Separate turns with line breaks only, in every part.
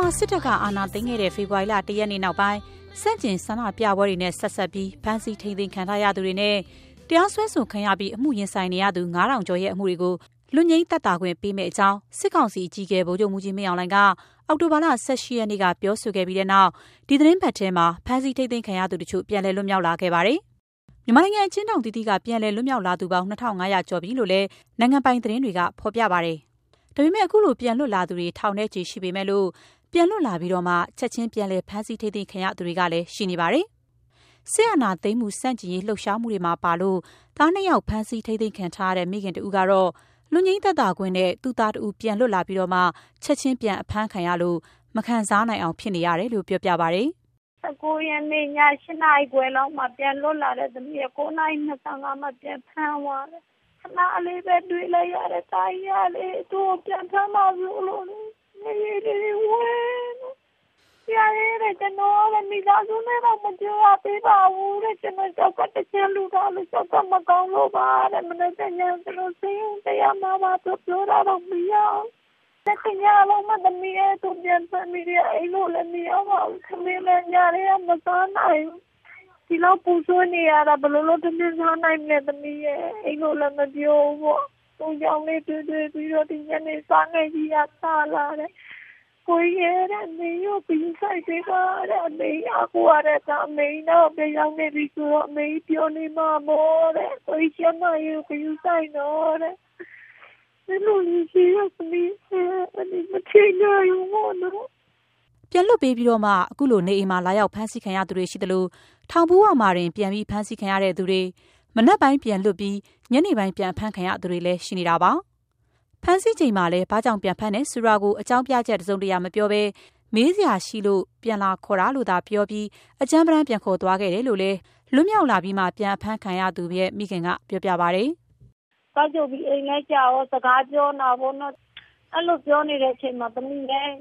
မှာစစ်တပ်ကအာဏာသိမ်းခဲ့တဲ့ဖေဖော်ဝါရီလ၁ရက်နေ့နောက်ပိုင်းစန့်ကျင်ဆန္ဒပြပွဲတွေနဲ့ဆက်ဆက်ပြီးဖမ်းဆီးထိန်းသိမ်းခံထားရသူတွေနဲ့တရားစွဲဆိုခံရပြီးအမှုရင်ဆိုင်နေရသူ9000ကျော်ရဲ့အမှုတွေကိုလွတ်ငြိမ်းသက်သာခွင့်ပေးမယ့်အကြောင်းစစ်ကောင်စီအကြီးအကဲဗိုလ်ချုပ်မူကြီးမင်းအောင်လှိုင်ကအောက်တိုဘာလ18ရက်နေ့ကပြောဆိုခဲ့ပြီးတဲ့နောက်ဒီသတင်းပတ်ထဲမှာဖမ်းဆီးထိန်းသိမ်းခံရသူတို့ပြန်လည်လွတ်မြောက်လာခဲ့ပါတယ်။မြန်မာနိုင်ငံအချင်းတောင်တီတီကပြန်လည်လွတ်မြောက်လာသူပေါင်း2500ကျော်ပြီလို့လည်းနိုင်ငံပိုင်သတင်းတွေကဖော်ပြပါတယ်။ ဒါပေမဲ့အခုလိုပြန်လွတ်လာသူတွေထောင်ထဲချီရှိပေမဲ့လို့ပြန်လွတ်လာပြီးတော့မှချက်ချင်းပြန်လည်ဖမ်းဆီးထိန်းသိမ်းခံရသူတွေကလည်းရှိနေပါတယ်။ဆရာနာသိမ်းမှုစန့်ကျင်ရေးလှုပ်ရှားမှုတွေမှာပါလို့သားနှစ်ယောက်ဖမ်းဆီးထိန်းသိမ်းခံထားရတဲ့မိခင်တူကတော့လူငင်းသက်တာခွင့်နဲ့သူ့သားတူပြန်လွတ်လာပြီးတော့မှချက်ချင်းပြန်အဖမ်းခံရလို့မခံစားနိုင်အောင်ဖြစ်နေရတယ်လို့ပြောပြပါဗျ။
19ရက်နေ့ည7နာရီခွဲလောက်မှပြန်လွတ်လာတဲ့သမီးက9နာရီ25မှပြန်ဖမ်းသွားတယ်။ ခဏလေးပဲတွေ့လိုက်ရတဲ့တာကြီးကလေသူ့ပြန်ဖမ်းမှလို့လို့ရေးလေးဝဲဆရာရဲ့ကျွန်တော်လည်းမိသားစုနဲ့တော့မကြွရပေးပါဘူးတဲ့ကျွန်တော်ကြောက်ကတချင်လူတော့လို့ကြောက်ကမကောင်းလို့ပါတဲ့မနေ့ကညကျွန်တော်စိတ်တရားမှာပါပြောပြောတော့မရတကယ်လို့မတမီးရဲ့သူပြန်ဖမ်းမိရအဲ့လိုလည်းမရပါဘူးခမင်းလည်းညရဲမစားနိုင် ဒီလောက်ပူဆွနေရတာဘယ်လိုလုပ်တမင်းစားနိုင်လဲတမီးရဲ့အဲ့လိုလည်းမပြောဘူးသူကြောင့်လေးတွေ့တွေ့ပြီးတော့ဒီညနေစားနေကြီးရစားလာတယ်ကိုရဲတဲ့မေကိုပြီးဆိုင်ပေးပါတဲ့မေအကူရတဲ့မေတော့ပြောင်းနေပြီဆိုတော့မေပြောနေမှာမို့တဲ့ကိုချမယူပြီးဆိုင်တော့တဲ့ဒီလိုကြီးရစမီးအဲဒီမချင်ရယူမို့နော်
ပြန်လွတ်ပေးပြီးတော့မှ အခုလို နေအိမ်မှာ လာရောက် ဖမ်းဆီးခံရသူတွေ ရှိတယ်လို့ထောင်ဘူးဝမှာတွင် ပြန်ပြီး ဖမ်းဆီးခံရတဲ့သူတွေ မနက်ပိုင်း ပြန်လွတ်ပြီး ညနေပိုင်း ပြန်ဖမ်းခံရသူတွေလည်း ရှိနေတာပါ ဖမ်းဆီးချိန်မှာလည်း ဘာကြောင့် ပြန်ဖမ်းတယ်ဆိုတာကို အကြောင်းပြချက် တစုံတရာ မပြောဘဲ မေးစရာရှိလို့ ပြန်လာခေါ်တာလို့သာ ပြောပြီး အကြမ်းပန်း ပြန်ခေါ်သွားခဲ့တယ်လို့လည်း လွတ်မြောက်လာပြီးမှ ပြန်ဖမ်းခံရသူရဲ့ မိခင်က ပြောပြပါဗျ။
ကောက်ကြပြီး အိမ်လဲကြာရော စကားပြောနာဖို့တော့အဲ့လိုပြောနေတဲ့အချိန်မှာ သမီးလည်း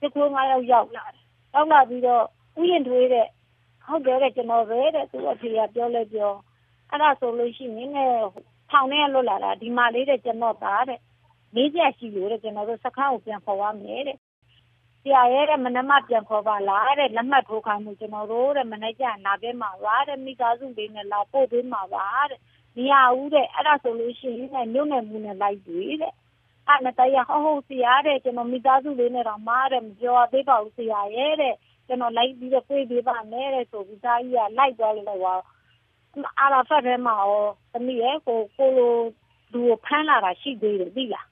ဒီကိုငါရောက်ရောက်လာတယ်။ရောက်လာပြီးတော့ဥယျာဉ်ထွေးတဲ့ဟုတ်တယ်တဲ့ကျွန်တော်ပဲတဲ့သူအဖေကပြောလဲပြောအဲ့ဒါဆိုလို့ရှိရင်လည်းထောင်ထဲလွတ်လာတာဒီမှာလေးတဲ့ကျွန်တော်သားတဲ့မေးစရာရှိလို့တဲ့ကျွန်တော်တို့စခန်းကိုပြန်ခေါ်ရမယ်တဲ့ဆရာရဲ့တဲ့မနမပြန်ခေါ်ပါလားတဲ့လက်မှတ်ထိုးခိုင်းမှုကျွန်တော်တို့တဲ့မနေ့ကလာပေးမှာပါတဲ့မိသားစုလေးနဲ့လာပို့ပေးမှာပါတဲ့မရဘူးတဲ့အဲ့ဒါဆိုလို့ရှိရင်လည်းမြို့နယ်မှုနဲ့လိုက်ပြီးတဲ့ အဲ့နဲ့တရားဟောဟုတ်ဆရာတဲ့ကျွန်တော်မိသားစုလေးနဲ့တော့မားတဲ့မပြောသေးပါဘူးဆရာရဲ့တဲ့ကျွန်တော်လိုက်ပြီးတော့ပြေးပေးပါမယ်တဲ့ဆိုပြီးသားကြီးကလိုက်သွားလို့တော့အာရဖတ်ထဲမှာရောသမီးရဲ့ကိုကိုလိုလူကိုဖမ်းလာတာရှိသေးတယ်သိလား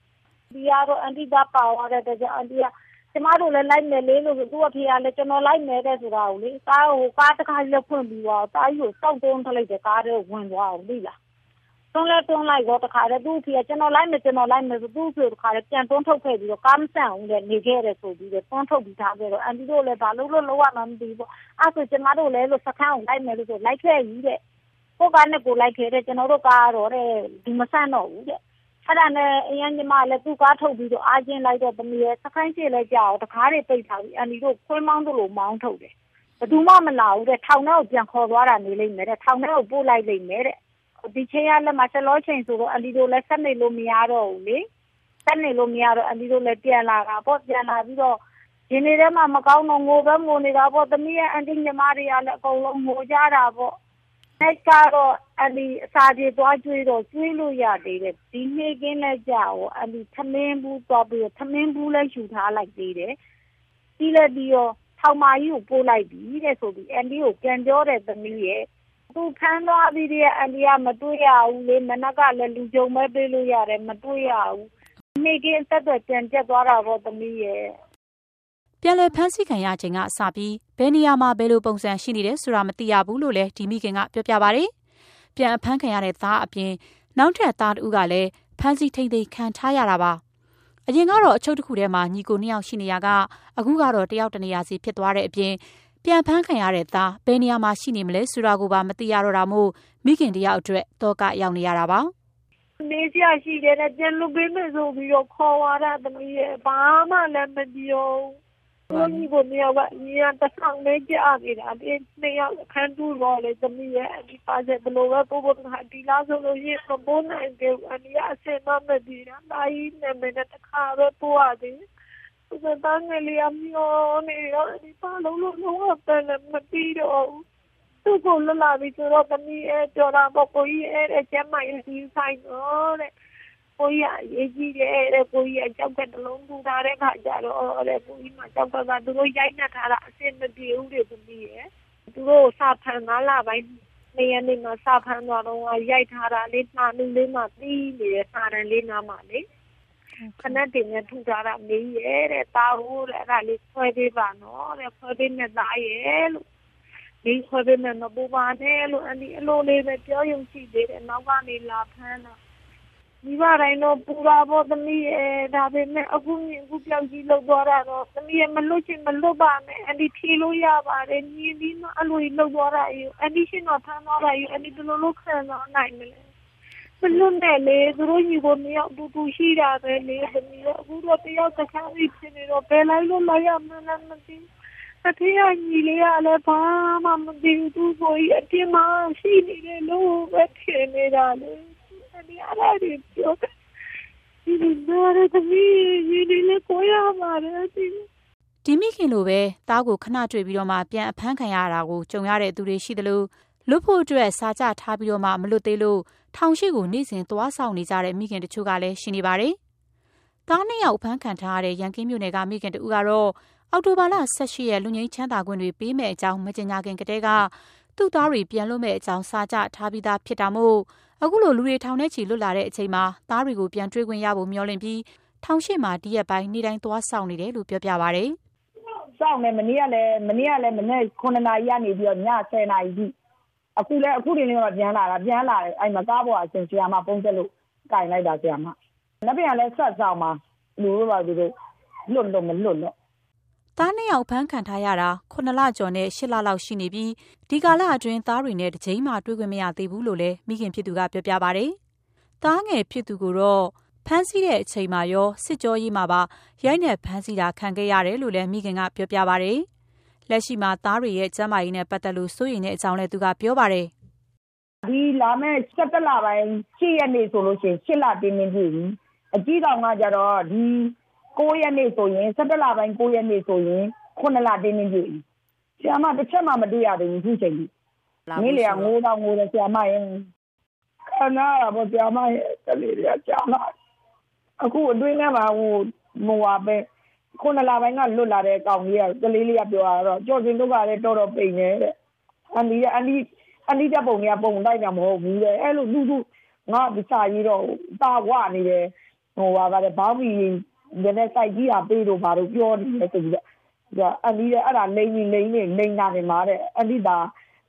ဒီကတော့အန်တီကပါသွားတဲ့အတွက်ကြောင့်အန်တီကကျမတို့လည်းလိုက်မယ်လေလို့သူ့အဖေကလည်းကျွန်တော်လိုက်မယ်တဲ့ဆိုတာကိုလေကားကိုကားတစ်ခါလက်ဖွင့်ပြီးတော့တားကြီးကိုစောက်တုံးထလိုက်တဲ့ကားတွေဝင်သွားအောင်သိလား တွန်းလဲတွန်းလိုက်တော့တခါတည်းသူ့အဖေကကျွန်တော်လိုက်မယ်ကျွန်တော်လိုက်မယ်ဆိုသူ့အဖေတခါတည်းပြန်တွန်းထုတ်ခဲ့ပြီးတော့ကားမဆန့်အောင်လည်းနေခဲ့တယ်ဆိုပြီးတော့တွန်းထုတ်ပြီးသားခဲ့တော့အန်တီတို့လည်းဘာလို့လို့လောက်ရမှမသိဘူးအဲ့ဆိုကျမတို့လည်းလို့စခန်းကိုလိုက်မယ်လို့ဆိုလိုက်ခဲ့ကြီးတဲ့ကိုကနဲ့ကိုလိုက်ခဲ့တဲ့ကျွန်တော်တို့ကားတော့တဲ့ဒီမဆန့်တော့ဘူးတဲ့အဲ့ဒါနဲ့အရင်ညီမလည်းသူ့ကားထုတ်ပြီးတော့အားချင်းလိုက်တော့သမီးရဲ့စခိုင်းရှိလဲကြောက်တကားတွေပိတ်ထားပြီးအန်ဒီတို့ခွင်းမောင်းတို့လိုမောင်းထုတ်တယ်ဘယ်သူမှမလာဘူးတဲ့ထောင်ထဲကိုပြန်ခေါ်သွားတာနေလိမ့်မယ်တဲ့ထောင်ထဲကိုပို့လိုက်လိမ့်မယ်တဲ့ ဒီချိန်ကလည်းမဆလောချိန်ဆိုတော့အန်ဒီတို့လည်းဆက်နေလို့မရတော့ဘူးလေဆက်နေလို့မရတော့အန်ဒီတို့လည်းပြန်လာတာပေါ့ပြန်လာပြီးတော့ဒီနေ့တည်းမှမကောင်းတော့ငိုပဲငိုနေတာပေါ့သမီးရဲ့အန်တီညီမတွေကလည်းအကုန်လုံးငိုကြတာပေါ့နေ့ကတော့အဒီအစာပြေသွားကျွေးတော့ကျွေးလို့ရသေးတယ်ဒီနေ့ကင်းလက်ကြရောအဒီသမင်းဘူးသွားပြီးသမင်းဘူးလည်းယူထားလိုက်သေးတယ်ပြီးလည်းပြီးတော့ထောင်မကြီးကိုပို့လိုက်ပြီတဲ့ဆိုပြီးအန်ဒီကိုပြန်ပြောတဲ့သမီးရဲ့ သူဖမ်းသွားပြီးတဲ့အန်ဒီကမတွေ့ရဘူးလေမနက်ကလည်းလူကြုံမဲပေးလို့ရတယ်မတွေ့ရဘူးနေ့ကင်းဆက်သွယ်ပြန်ကျက်သွားတာပေါ့သမီးရဲ့
ပြန်လည်ဖမ်းဆီးခံရချိန်ကစပြီးဘယ်နေရာမှာဘယ်လိုပုံစံရှိနေတယ်ဆိုတာမသိရဘူးလို့လည်းဒီမိခင်ကပြောပြပါဗျ။ပြန်အဖမ်းခံရတဲ့သားအပြင်နောက်ထပ်သားတူကလည်းဖမ်းဆီးထိန်သိမ်းခံထားရတာပါ။အရင်ကတော့အချုပ်တစ်ခုထဲမှာညီကိုနှစ်ယောက်ရှိနေရကအခုကတော့တယောက်တနေရာစီဖြစ်သွားတဲ့အပြင် ပြန်ဖမ်းခံရတဲ့သားဘယ်နေရာမှာရှိနေမလဲဆိုတာကိုပါမသိရတော့တာမို့မိခင်တယောက်အတွက်တော့ကရောက်နေရတာပါ။
နေစရာရှိတယ်နဲ့ပြန်လွတ်ပေးမယ်ဆိုပြီးတော့ခေါ်လာတာသမီးရဲ့ဘာမှလည်းမပြောဘူးကိုညီကိုနှစ်ယောက်ကညီကတစ်ဆောင်လေးကြာနေတာဒီနှစ်ယောက်အခန်းတူတော့လေသမီးရဲ့ဒီပါချက်ဘလို့ပဲပို့ဖို့ဟာဒီလားဆိုလို့ရှိရင်မပို့နိုင်ဘူးအနီးအဆင်မမဒီတာတာကြီးနဲ့မနဲ့တခါပဲပို့ရတယ် သူကတန်းငယ်လေးအမျောနေတော့ဒီပါလုံးလုံးတော့ပယ်လည်းမပြီးတော့ဘူးသူ့ကိုလွတ်လာပြီဆိုတော့သမီးအဲကြော်တာပေါ့ကိုကြီးအဲတဲ့ကျမရဲ့ဒီဆိုင်တော့တဲ့ကိုကြီးအရေးကြီးတယ်တဲ့ကိုကြီးအကြောက်ကတလုံးပူထားတဲ့ခါကျတော့တဲ့ကိုကြီးမှကြောက်ကကသူတို့ရိုက်နှက်ထားတာအဆင်မပြေဘူးတဲ့သမီးရဲ့သူတို့စာဖန်သားလာပိုင်းနေရနေမှာစာဖန်သွားတော့ရိုက်ထားတာလေးနှာနူးလေးမှပြီးနေတဲ့စာရန်လေးနားမှာလေ ခဏတည်းနဲ့ထူထားတာမေးရဲ့တဲ့တာဟုတ်တဲ့အဲ့ဒါလေးခွဲပေးပါနော်တဲ့ခွဲပေးနဲ့သားရဲ့လို့ဒီခွဲပေးနဲ့မပူပါနဲ့လို့အန်ဒီအလိုလေးပဲပြောယုံကြည်သေးတယ်နောက်ကနေလာဖမ်းတာမိဘတိုင်းတော့ပူတာပေါ့သမီးရဲ့ဒါပေမဲ့အခုမြင်အခုပြောက်ကြီးလောက်သွားတာတော့သမီးရဲ့မလွတ်ချင်မလွတ်ပါနဲ့အန်ဒီဖြေလို့ရပါတယ်ညီပြီးမှအလိုကြီးလောက်သွားတာယူအန်ဒီရှင်တော့ဖမ်းသွားတာယူအန်ဒီဘယ်လိုလုပ်ခံတော့နိုင်မလဲ မလွတ်နဲ့လေသူတို့ညီကိုမြောက်တူတူရှိတာပဲလေသမီးတို့အခုတော့တယောက်တစ်ခါပြီးဖြစ်နေတော့ဘယ်လိုက်လို့လိုက်ရမလဲမသိအဖေကညီလေးကလည်းဘာမှမသိဘူးသူ့ကိုအပြင်မှာရှိနေတယ်လို့ပဲထင်နေတာလေဒီအားရပြောဒီလိုရတဲ့မီးဒီလေးကိုရပါတယ်ဒီ
ဒီမိခင်လိုပဲတားကိုခဏတွေ့ပြီးတော့မှပြန်အဖမ်းခံရတာကိုကြုံရတဲ့သူတွေရှိသလို လွတ်ဖို့အတွက်စာကြထားပြီးတော့မှမလွတ်သေးလို့ထောင်ရှိကိုနေ့စဉ်သွားဆောင်နေကြတဲ့မိခင်တချို့ကလည်းရှိနေပါတယ်။တားနှစ်ယောက်ဖမ်းခံထားရတဲ့ရန်ကင်းမြို့နယ်ကမိခင်တူကတော့အော်တိုဘာလ18ရက်လူငင်းချမ်းသာခွင့်တွေပေးမဲ့အကြောင်းမကြေညာခင်ကတည်းကသူ့သားတွေပြန်လွတ်မဲ့အကြောင်းစာကြထားပြီးသားဖြစ်တာမို့အခုလိုလူတွေထောင်ထဲချီလွတ်လာတဲ့အချိန်မှာသားတွေကိုပြန်တွေ့ခွင့်ရဖို့မျှော်လင့်ပြီးထောင်ရှိမှာဒီရက်ပိုင်းနေ့တိုင်းသွားဆောင်နေတယ်လို့ပြောပြပါဗျ။
စောင့်နေမနေ့ကလည်းမနေ့ကလည်းမနေ့9နာရီကနေပြီးတော့ည10နာရီထိ အခုလည်းအခုဒီနေ့တော့ပြန်လာတာပြန်လာတယ်အဲ့မှာကားပေါ်အရှင်ဆရာမပုံသက်လို့ကင်လိုက်တာဆရာမလက်ပြန်လည်းဆက်ဆောင်မှာလူတို့ပါသူတို့လွတ်လို့မလွတ်လို့
သားနှစ်ယောက်ဖမ်းခံထားရတာ9လကျော်နဲ့10လလောက်ရှိနေပြီးဒီကာလအတွင်းသားတွေနဲ့တစ်ချိန်မှတွေ့ခွင့်မရသေးဘူးလို့လည်းမိခင်ဖြစ်သူကပြောပြပါဗျ။သားငယ်ဖြစ်သူကတော့ဖမ်းဆီးတဲ့အချိန်မှာရောစစ်ကြောရေးမှာပါရိုက်နှက်ဖမ်းဆီးတာခံခဲ့ရတယ်လို့လည်းမိခင်ကပြောပြပါဗျ။ လက်ရှိမှာ သားတွေရဲ့ ကျန်းမာရေးနဲ့ ပတ်သက်လို့ စိုးရိမ်တဲ့အကြောင်းလည်း သူက ပြောပါတယ်။
ဒီလာမယ့်17လပိုင်း7ရက်နေ့ဆိုလို့ရှိရင်7လတင်းတင်းပြည့်ပြီ။အကြီးကောင်ကကြတော့ ဒီ9ရက်နေ့ဆိုရင်17လပိုင်း9ရက်နေ့ဆိုရင်9လတင်းတင်းပြည့်ဆရာမတစ်ချက်မှ မတွေ့ရသေးဘူး ခုချိန်ကြီးနေ့လေငိုးတော့ငိုးတယ် ဆရာမရဲ့ခဏတော့ဆရာမရဲ့ကလေးတွေက ကြာလာအခုအတွင်းထဲမှာ ဟိုမဝပဲ ခုနလပိုင်းကလွတ်လာတဲ့ကောင်ကြီးကကလေးလေးကပြောတာတော့ကြော်စင်တို့ကလည်းတော်တော်ပိန်နေတဲ့အန်ဒီကအန်ဒီအန်ဒီတဲ့ပုံကပုံတိုက်တာမဟုတ်ဘူးလေအဲ့လိုသူသူငါဒီစာကြီးတော့တာဝနေတယ်ဟိုပါကလည်းဘောင်းမီနည်းနည်းစိုက်ကြီးတာပေးလို့ဘာလို့ပြောနေလဲဆိုပြီးတော့အန်ဒီတဲ့အဲ့ဒါလိမ့်ကြီးလိမ့်နေလိမ့်တာနေမှာတဲ့အန်ဒီတာ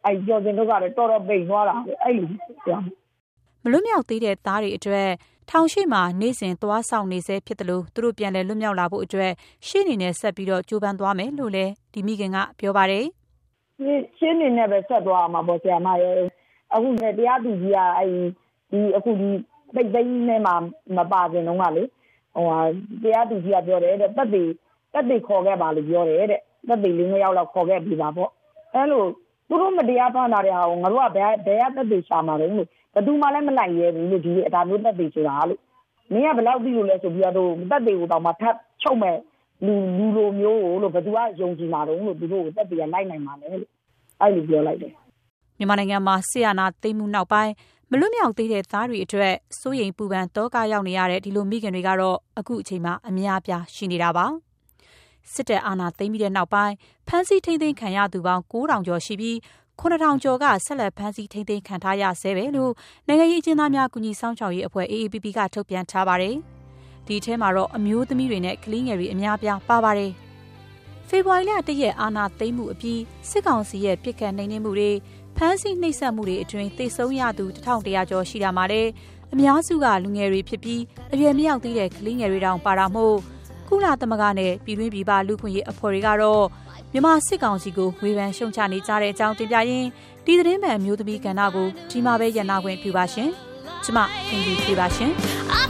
အဲ့ကျော်စင်တို့ကလည်းတော်တော်ပိန်သွားတာအဲ့လိုပြော
မလွတ်မြောက်သေးတဲ့သားတွေအတွက် ထောင်ရှိမှာ နေစဉ် သွားဆောင်နေစေဖြစ်တယ်လို့သူတို့ ပြန်လဲလွတ်မြောက်လာဖို့အတွက် ရှေ့နေနဲ့ ဆက်ပြီးတော့ကြိုးပမ်းသွားမယ်လို့လည်း ဒီမိခင်က ပြောပါတယ်
ရှင်းနေနဲ့ပဲ ဆက်သွားမှာပေါ့ဆရာမရဲ့အခု တရားသူကြီးကအဲ့ဒီအခုဒီပိတ်သိမ်းနဲ့မှမပါခင်တုန်းကလေဟိုဟာတရားသူကြီးက ပြောတယ်တဲ့တက်သေးတက်သေးခေါ်ခဲ့ပါလို့ ပြောတယ်တဲ့တက်သေးလေးနှစ်ယောက်လောက် ခေါ်ခဲ့ပြီပါပေါ့ အဲလို သူတို့မတရားဖမ်းတာတဲ့ဟာကိုငါတို့ကဘယ်ဘယ်ကတက်သေးရှာမှာလဲလို့ဘယ်သူမှလည်းမလိုက်ရဲဘူးလို့ဒီအတားမျိုးတက်သေးဆိုတာလို့မင်းကဘယ်လောက်သိလို့လဲဆိုပြီးတော့တက်သေးကိုတော့မှထပ်ချုပ်မဲ့လူလူလိုမျိုးကိုလို့ဘယ်သူကယုံကြည်မှာတော့လို့သူတို့ကိုတက်သေးကလိုက်နိုင်မှာလဲလို့အဲ့လိုပြောလိုက်တယ်
မြန်မာနိုင်ငံမှာဆီယနာသိမ်းမှုနောက်ပိုင်းမလွတ်မြောက်သေးတဲ့သားတွေအတွက်စိုးရိမ်ပူပန်တောကရောက်နေရတဲ့ဒီလိုမိခင်တွေကတော့အခုအချိန်မှာအများပြားရှိနေတာပါ စစ်တပ်အာဏာသိမ်းပြီးတဲ့နောက်ပိုင်း ဖမ်းဆီးထိန်းသိမ်းခံရသူပေါင်း9000ကျော်ရှိပြီး9000ကျော်က ဆက်လက် ဖမ်းဆီးထိန်းသိမ်းခံထားရဆဲပဲလို့ နိုင်ငံရေးအကျဉ်းသားများ ကူညီဆောင်ချောက်ရေးအဖွဲ့ AAPP က ထုတ်ပြန်ထားပါတယ် ဒီထဲမှာတော့ အမျိုးသမီးတွေနဲ့ ကလေးငယ်တွေ အများပြား ပါပါတယ် ဖေဖော်ဝါရီလတရက် အာဏာသိမ်းမှုအပြီး စစ်ကောင်စီရဲ့ပြစ်ခတ်နှိမ်နင်းမှုတွေ ဖမ်းဆီးနှိပ်စက်မှုတွေအတွင်း သေဆုံးရသူ1100ကျော် ရှိတာမှာလည်း အများစုက လူငယ်တွေဖြစ်ပြီး အရွယ်မရောက်သေးတဲ့ ကလေးငယ်တွေတောင် ပါတာမို့ ကုလသမဂ္ဂနဲ့ပြည်တွင်းပြည်ပလူခွင့်ရေးအဖွဲ့တွေကတော့မြန်မာစစ်ကောင်စီကိုဝေဖန်ရှုံချနေကြတဲ့အကြောင်းတင်ပြရင်းဒီသတင်းမှန်မျိုးသမီးကဏ္ဍကိုဒီမှာပဲရန်နာခွင့်ပြုပါရှင်။ကျမခင်ဗျပြပါရှင်။